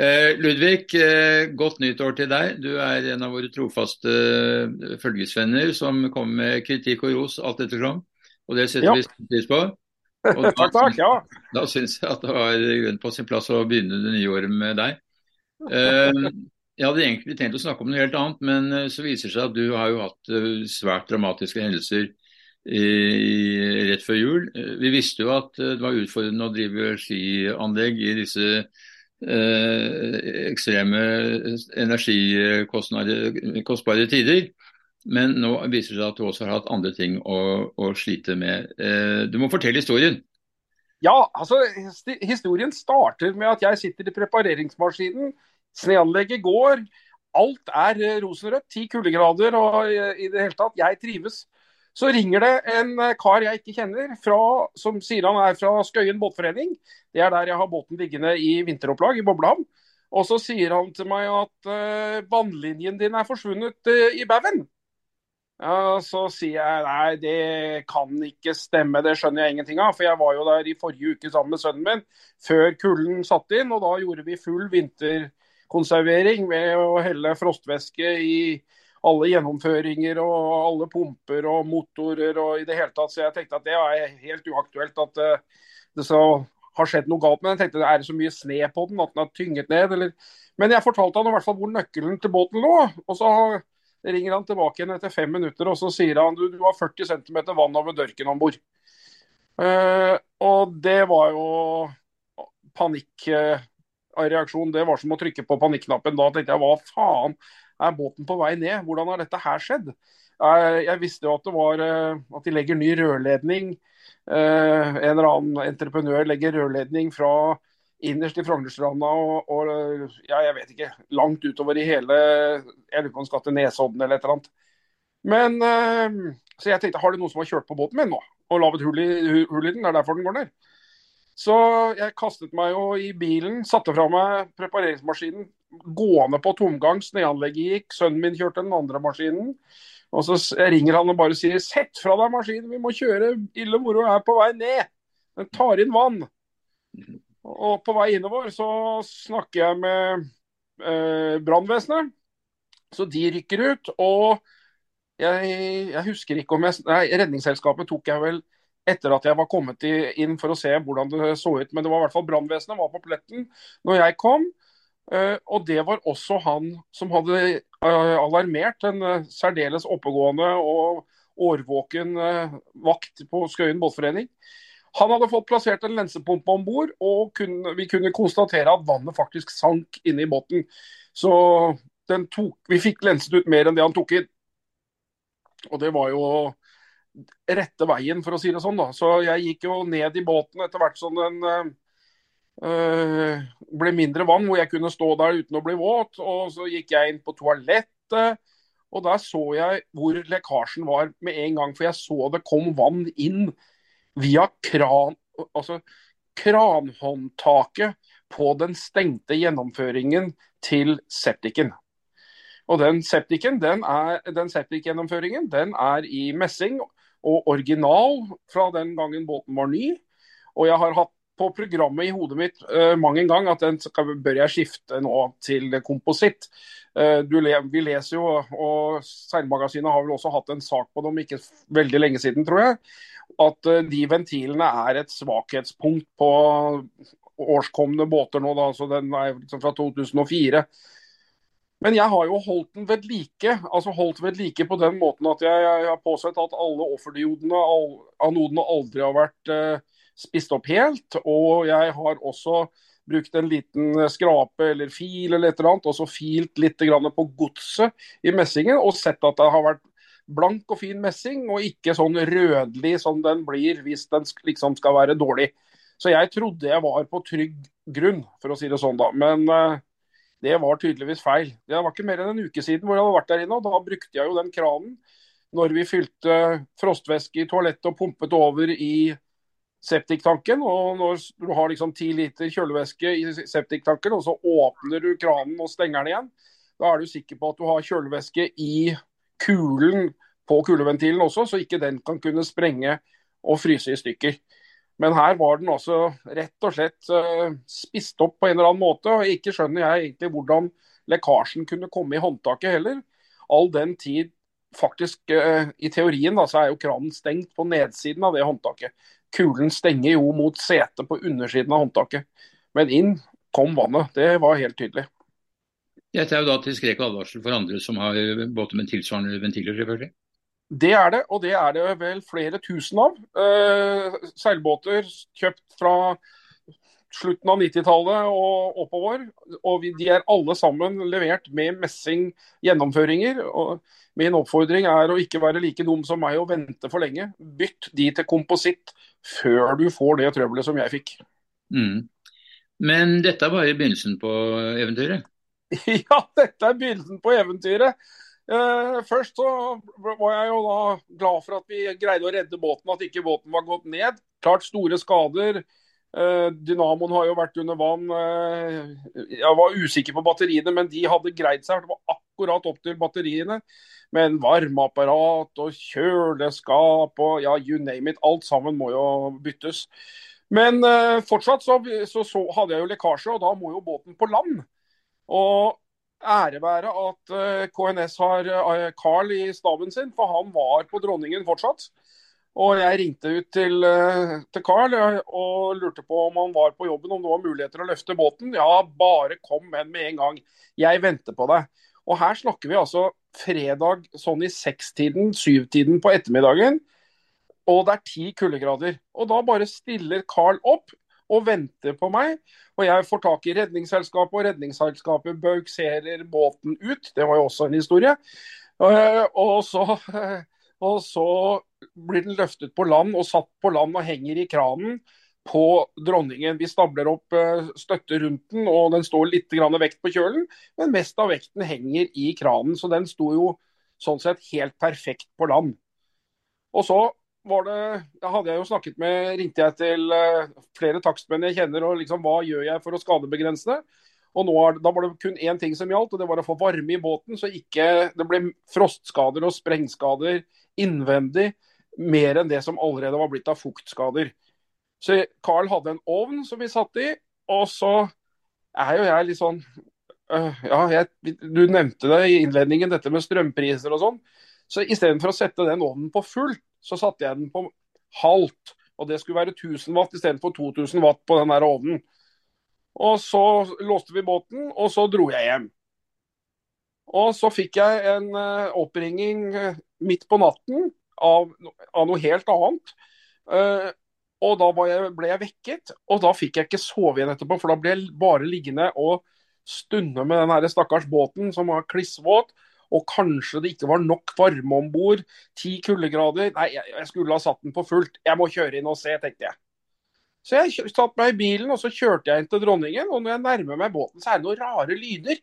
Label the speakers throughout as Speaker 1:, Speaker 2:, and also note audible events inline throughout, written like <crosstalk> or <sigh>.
Speaker 1: Eh, Ludvig, eh, godt nyttår til deg. Du er en av våre trofaste eh, følgesvenner som kommer med kritikk og ros alt ettersom. Og det setter
Speaker 2: Ja.
Speaker 1: vi pris på. <laughs> Og da,
Speaker 2: Takk. Ja.
Speaker 1: da syns jeg at det var grunn på sin plass å begynne det nye året med deg. Jeg hadde egentlig tenkt å snakke om noe helt annet, men så viser det seg at du har jo hatt svært dramatiske hendelser i, rett før jul. Eh, Vi visste jo at eh, det var utfordrende å drive skianlegg i disse eh, ekstreme energikostbare tider. Men nå viser det seg at du også har hatt andre ting å, å slite med. Eh, du må fortelle historien.
Speaker 2: ja, altså historien starter med at jeg sitter i prepareringsmaskinen. Sneanlegget går. Alt er eh, rosenrødt. Ti kuldegrader og eh, i det hele tatt. Jeg trives. Så ringer det en eh, kar jeg ikke kjenner, fra, som sier han er fra Skøyen båtforening. Det er der jeg har båten liggende i vinteropplag i Boblehamn. Og så sier han til meg at uh, vannlinjen din er forsvunnet uh, i baugen. Ja, så sier jeg nei, det kan ikke stemme, det skjønner jeg ingenting av. For jeg var jo der i forrige uke sammen med sønnen min, før kulden satte inn. Og da gjorde vi full vinterkonservering ved å helle frostvæske i alle gjennomføringer og alle pumper og motorer og i det hele tatt. Så jeg tenkte at det er helt uaktuelt at eh, det så har skjedd noe galt med den. Jeg tenkte er det så mye sne på den at den har tynget ned, eller Men jeg fortalte han i hvert fall hvor nøkkelen til båten lå. og så ringer han tilbake igjen etter fem minutter og så sier han du, du har 40 cm vann over dørken om bord. Uh, og det var jo panikkreaksjon. det var som å trykke på panikknappen. Da tenkte jeg hva faen, er båten på vei ned? Hvordan har dette her skjedd? Eh, jeg visste jo at var eh, at de legger ny rørledning. Eh, en eller annen entreprenør legger rørledning fra innerst i Frognerstranda og, og ja, jeg vet ikke, langt utover i hele Jeg lurer på om skal til Nesodden eller et eller annet. Men Så jeg tenkte, har det noen som har kjørt på båten min nå og laget hull i, hull i den? Det er derfor den går ned. Så jeg kastet meg jo i bilen, satte fra meg prepareringsmaskinen, gående på tomgang. Sneanlegget gikk, sønnen min kjørte den andre maskinen. Og så ringer han og bare sier 'sett fra deg maskinen, vi må kjøre, ille moro er på vei ned'. Den tar inn vann. Og på vei innover så snakker jeg med eh, brannvesenet. Så de rykker ut. Og jeg, jeg husker ikke om jeg Nei, Redningsselskapet tok jeg vel etter at jeg var kommet inn for å se hvordan det så ut. Men det var i hvert fall brannvesenet var på pletten når jeg kom. Eh, og det var også han som hadde eh, alarmert en eh, særdeles oppegående og årvåken vakt på Skøyen båtforening. Han hadde fått plassert en lensepumpe om bord, og kunne, vi kunne konstatere at vannet faktisk sank inne i båten. Så tok, vi fikk lenset ut mer enn det han tok inn. Og det var jo rette veien, for å si det sånn. da. Så jeg gikk jo ned i båten etter hvert som den ble mindre vann, hvor jeg kunne stå der uten å bli våt. Og så gikk jeg inn på toalettet, og der så jeg hvor lekkasjen var med en gang. For jeg så det kom vann inn via kran, altså kranhåndtaket på den stengte gjennomføringen til septiken. Og den septiken, den, er, den septikgjennomføringen, den er i messing og original fra den gangen båten var ny. Og jeg har hatt på programmet i hodet mitt uh, mang en gang at den skal, bør jeg skifte nå til kompositt. Uh, vi leser jo, og Seilmagasinet har vel også hatt en sak på det om ikke veldig lenge siden, tror jeg, at uh, de ventilene er et svakhetspunkt på årskomne båter nå. Da, så den er liksom fra 2004. Men jeg har jo holdt den ved like. Altså holdt ved like på den måten at jeg, jeg har påsett at alle offerdiodene, all, anodene, aldri har vært eh, spist opp helt. Og jeg har også brukt en liten skrape eller fil eller et eller annet, og så filt litt på godset i messingen, og sett at det har vært blank og fin messing, og ikke sånn rødlig som den blir hvis den liksom skal være dårlig. Så jeg trodde jeg var på trygg grunn, for å si det sånn, da. Men uh, det var tydeligvis feil. Det var ikke mer enn en uke siden hvor jeg hadde vært der inne. og Da brukte jeg jo den kranen når vi fylte frostvæske i toalettet og pumpet over i septiktanken. og Når du har liksom ti liter kjølevæske i septiktanken, og så åpner du kranen og stenger den igjen, da er du sikker på at du har kjølevæske i kulen på kuleventilen også, så ikke den kan kunne sprenge og fryse i stykker. Men her var den altså rett og slett uh, spist opp på en eller annen måte. Og ikke skjønner jeg egentlig hvordan lekkasjen kunne komme i håndtaket heller. All den tid faktisk uh, I teorien da, så er jo kranen stengt på nedsiden av det håndtaket. Kulen stenger jo mot setet på undersiden av håndtaket. Men inn kom vannet. Det var helt tydelig.
Speaker 1: Dette er jo da til skrek og advarsel for andre som har båter med tilsvarende ventiler, selvfølgelig?
Speaker 2: Det er det, og det er det vel flere tusen av. Uh, seilbåter kjøpt fra slutten av 90-tallet og oppover. Og vi, de er alle sammen levert med messing gjennomføringer. og Min oppfordring er å ikke være like dum som meg og vente for lenge. Bytt de til kompositt før du får det trøbbelet som jeg fikk.
Speaker 1: Mm. Men dette er bare begynnelsen på eventyret? <laughs>
Speaker 2: ja, dette er begynnelsen på eventyret. Uh, først så var jeg jo da glad for at vi greide å redde båten, at ikke båten var gått ned. Klart store skader. Eh, dynamoen har jo vært under vann. Eh, jeg var usikker på batteriene, men de hadde greid seg. Det var akkurat opp til batteriene. Men varmeapparat og kjøleskap og ja, you name it. Alt sammen må jo byttes. Men fortsatt så, så, så hadde jeg jo lekkasje, og da må jo båten på land. Og ære være at eh, KNS har eh, Carl i staben sin, for han var på Dronningen fortsatt. Og jeg ringte ut til, eh, til Carl og lurte på om han var på jobben, om det var muligheter å løfte båten. Ja, bare kom med med en gang. Jeg venter på deg. Og her snakker vi altså fredag sånn i sekstiden, syvtiden på ettermiddagen. Og det er ti kuldegrader. Og da bare stiller Carl opp og venter på meg. Og jeg får tak i Redningsselskapet, og Redningsselskapet baukserer båten ut. Det var jo også en historie. Eh, og så, <laughs> og så blir den løftet på land og satt på land og henger i kranen på dronningen. Vi stabler opp eh, støtte rundt den, og den står litt vekt på kjølen. Men mest av vekten henger i kranen, så den sto jo sånn sett helt perfekt på land. Og så var det, hadde jeg jo snakket med, ringte jeg til uh, flere takstmenn jeg kjenner og liksom hva gjør jeg for å skadebegrense. Og nå er, Da var det kun én ting som gjaldt, og det var å få varme i båten, så ikke det ble frostskader og sprengskader innvendig mer enn det som allerede var blitt av fuktskader. Så Carl hadde en ovn som vi satt i, og så er jo jeg litt sånn øh, Ja, jeg, du nevnte det i innledningen, dette med strømpriser og sånn. Så istedenfor å sette den ovnen på fullt, så satte jeg den på halvt. Og det skulle være 1000 watt istedenfor 2000 watt på den der ovnen. Og så låste vi båten, og så dro jeg hjem. Og så fikk jeg en uh, oppringing uh, midt på natten av, av noe helt annet. Uh, og da jeg, ble jeg vekket, og da fikk jeg ikke sove igjen etterpå. For da ble jeg bare liggende og stunde med den stakkars båten som var klissvåt og kanskje det ikke var nok varme om bord. Ti kuldegrader. Nei, jeg skulle ha satt den på fullt. Jeg må kjøre inn og se, tenkte jeg. Så jeg satte meg i bilen og så kjørte jeg inn til dronningen. Og når jeg nærmer meg båten, så er det noen rare lyder.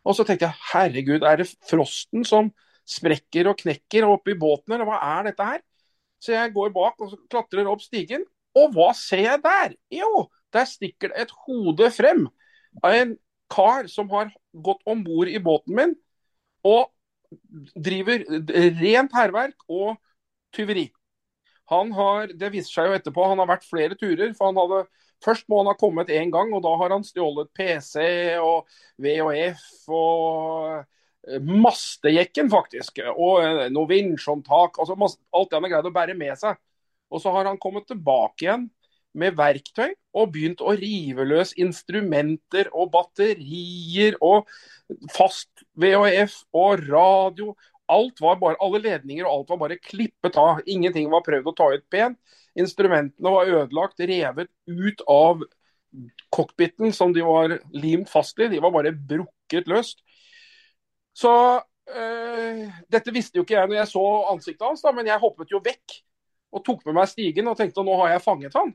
Speaker 2: Og så tenkte jeg herregud, er det frosten som sprekker og knekker oppi båten, eller hva er dette her? Så jeg går bak og klatrer opp stigen, og hva ser jeg der? Jo, der stikker det et hode frem av en kar som har gått om bord i båten min og driver rent hærverk og tyveri. Han har, Det viser seg jo etterpå, han har vært flere turer. for han hadde, Først må han ha kommet én gang, og da har han stjålet PC og VHF og mastejekken, faktisk. Og eh, noe vinsjhåndtak. Altså alt det han har greid å bære med seg. Og så har han kommet tilbake igjen med verktøy og begynt å rive løs instrumenter og batterier og fast VHF og radio. Alt var bare, Alle ledninger og alt var bare klippet av. Ingenting var prøvd å ta ut pent. Instrumentene var ødelagt, revet ut av cockpiten som de var limt fast i. De var bare brukket løst. Så øh, dette visste jo ikke jeg når jeg så ansiktet hans, da, men jeg hoppet jo vekk og tok med meg stigen og tenkte nå har jeg fanget han.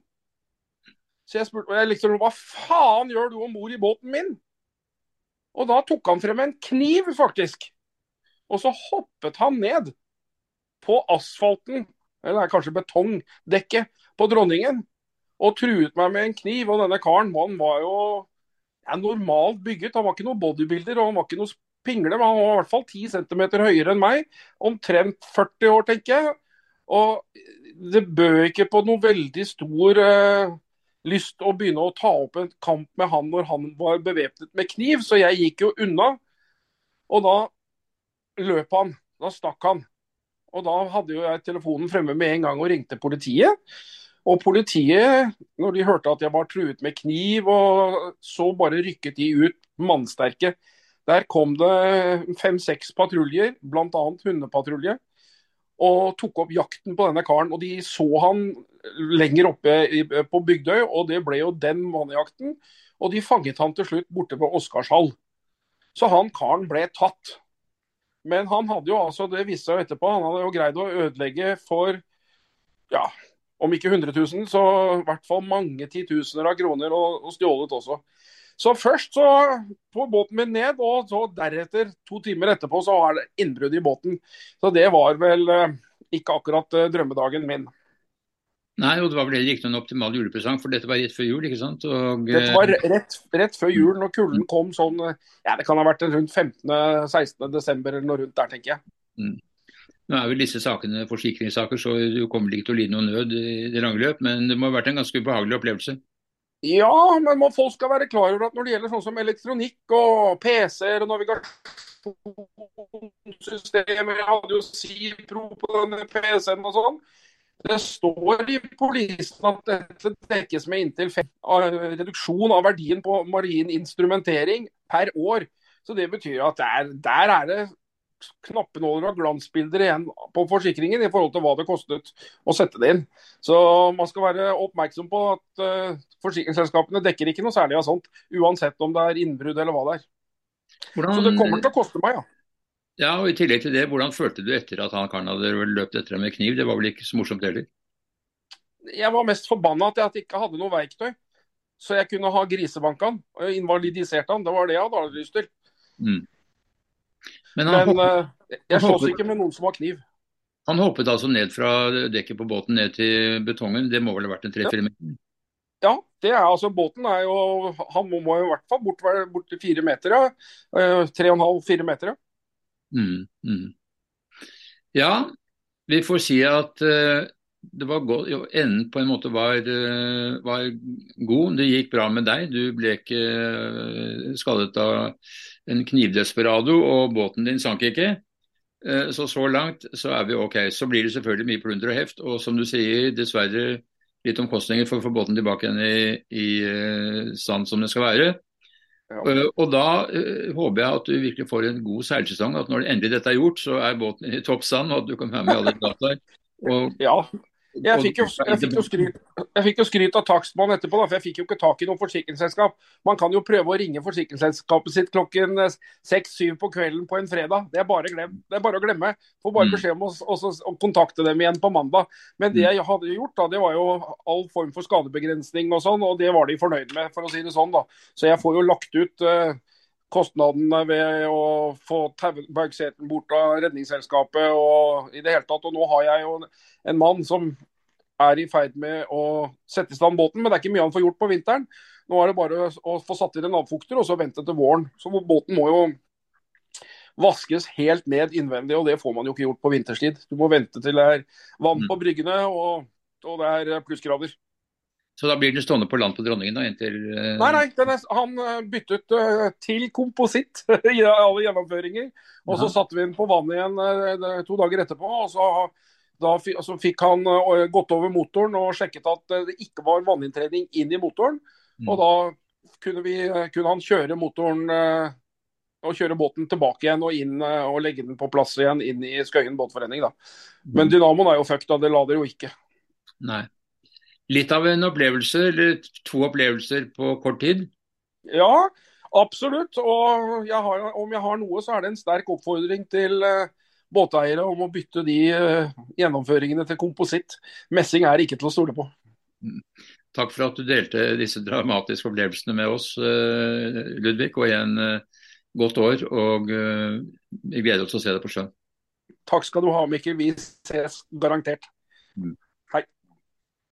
Speaker 2: Så jeg spurte jeg liksom, hva faen gjør du om bord i båten min? Og da tok han frem en kniv, faktisk. Og så hoppet han ned på asfalten, eller kanskje betongdekket, på Dronningen. Og truet meg med en kniv. Og denne karen han var jo ja, normalt bygget. Han var ikke noe bodybuilder og han var ikke noe pingle, men han var i hvert fall 10 cm høyere enn meg. Omtrent 40 år, tenker jeg. Og det bød ikke på noe veldig stor uh, lyst å begynne å ta opp en kamp med han når han var bevæpnet med kniv, så jeg gikk jo unna. Og da løp han. Da stakk han. Og da hadde jo jeg telefonen fremme med en gang og ringte politiet. Og politiet, når de hørte at jeg var truet med kniv, og så bare rykket de ut mannsterke. Der kom det fem-seks patruljer, bl.a. hundepatrulje og tok opp jakten på denne karen. Og de så han lenger oppe på Bygdøy, og det ble jo den mannejakten. Og de fanget han til slutt borte på Oscarshall. Så han karen ble tatt. Men han hadde jo altså, det viste seg etterpå, han hadde jo greid å ødelegge for ja, om ikke 100 000, så i hvert fall mange titusener av kroner, og, og stjålet også. Så først så på båten min ned, og så deretter, to timer etterpå, så er det innbrudd i båten. Så det var vel eh, ikke akkurat eh, drømmedagen min.
Speaker 1: Nei, og det var vel heller ikke noen optimal julepresang, for dette var rett før jul, ikke sant? Og,
Speaker 2: dette var rett, rett, før jul, når kulden kom sånn Ja, det kan ha vært rundt 15.-16. desember eller noe rundt der, tenker jeg. Mm.
Speaker 1: Nå er vel disse sakene forsikringssaker, så du kommer ikke til å lide noe nød i det lange løp, men det må ha vært en ganske ubehagelig opplevelse.
Speaker 2: Ja, men folk skal være klar over at når det gjelder sånn som elektronikk og PC-er og navigasjonssystemer Jeg hadde jo Sipro på denne PC-en og sånn. Det står i polisen at dette dekkes med inntil fem, reduksjon av verdien på marin instrumentering per år. Så det betyr at der, der er det knappenåler og glansbilder igjen på forsikringen i forhold til hva det kostet å sette det inn. Så man skal være oppmerksom på at uh, forsikringsselskapene dekker ikke noe særlig av sånt, uansett om det er innbrudd eller hva det er. Hvordan... Så det kommer til å koste meg, ja.
Speaker 1: Ja, og I tillegg til det, hvordan følte du etter at han karen hadde løpt etter deg med kniv? Det var vel ikke så morsomt heller?
Speaker 2: Jeg var mest forbanna at jeg ikke hadde noe verktøy. Så jeg kunne ha grisebanka han og invalidisert han. Det var det jeg hadde lyst til. Mm. Men, han, Men uh, jeg slåss ikke med noen som har kniv.
Speaker 1: Han hoppet altså ned fra dekket på båten ned til betongen. Det må vel ha vært en tre-fire meter?
Speaker 2: Ja, det er altså båten er jo Han må, må i hvert fall bort, bort til fire meter, ja. Eh, tre og en halv, fire meter, ja.
Speaker 1: Mm, mm. Ja, vi får si at uh, det var godt, jo, enden på en måte var, uh, var, god. Det gikk bra med deg. Du ble ikke uh, skadet av en knivdesperado, og båten din sank ikke. Eh, så så langt så er vi OK. Så blir det selvfølgelig mye plunder og heft, og som du sier, dessverre litt omkostninger for å få båten tilbake igjen i, i eh, stand som den skal være. Ja. Og da håper jeg at du virkelig får en god seilsesong. At når endelig dette er gjort, så er båten i toppstand, og at du kan være med alle dataer. <laughs>
Speaker 2: Og, ja, jeg fikk, jo, jeg, fikk skryt, jeg fikk, jo, skryt, av takstmannen etterpå, da, for jeg fikk jo ikke tak i noe forsikringsselskap. Man kan jo prøve å ringe forsikringsselskapet sitt klokken eh, seks-syv på kvelden på en fredag. Det er bare, glem, det er bare å glemme. Får bare mm. beskjed om å, også, å, kontakte dem igjen på mandag. Men det mm. jeg hadde gjort, da, det var jo all form for skadebegrensning og sånn, og det var de fornøyd med, for å si det sånn. da. Så jeg får jo lagt ut uh, kostnadene ved å få Bergseten bort av Redningsselskapet og i det hele tatt. Og nå har jeg jo en mann som er i ferd med å sette i stand båten, men det er ikke mye han får gjort på vinteren. Nå er det bare å få satt inn en avfukter og så vente til våren. Så båten må jo vaskes helt ned innvendig, og det får man jo ikke gjort på vinterstid. Du må vente til det er vann på bryggene og, og det er plussgrader.
Speaker 1: Så da blir den stående på land på Dronningen da, inntil
Speaker 2: uh... Nei, nei, er, han eh, byttet uh, til kompositt <laughs> i alle gjennomføringer. Og så satte vi den på vann igjen uh, to dager etterpå. og så, da altså, fikk han gått over motoren og sjekket at det ikke var vanninntredning inn i motoren. Mm. Og da kunne, vi, kunne, han kjøre motoren og kjøre båten tilbake igjen og inn og legge den på plass igjen inn i Skøyen båtforening. da. Men mm. dynamoen er jo fucked, da. Det lader jo ikke.
Speaker 1: Nei litt av en opplevelse, eller to opplevelser på kort tid?
Speaker 2: Ja, absolutt. Og jeg har, om jeg har noe, så er det en sterk oppfordring til uh, båteiere om å bytte de uh, gjennomføringene til kompositt. Messing er ikke til å stole på.
Speaker 1: Mm. Takk for at du delte disse dramatiske opplevelsene med oss, uh, Ludvig. Og igjen godt år. Og vi gleder oss til å se deg på sjøen.
Speaker 2: Takk skal du ha, Mikkel. Vi ses garantert. Mm.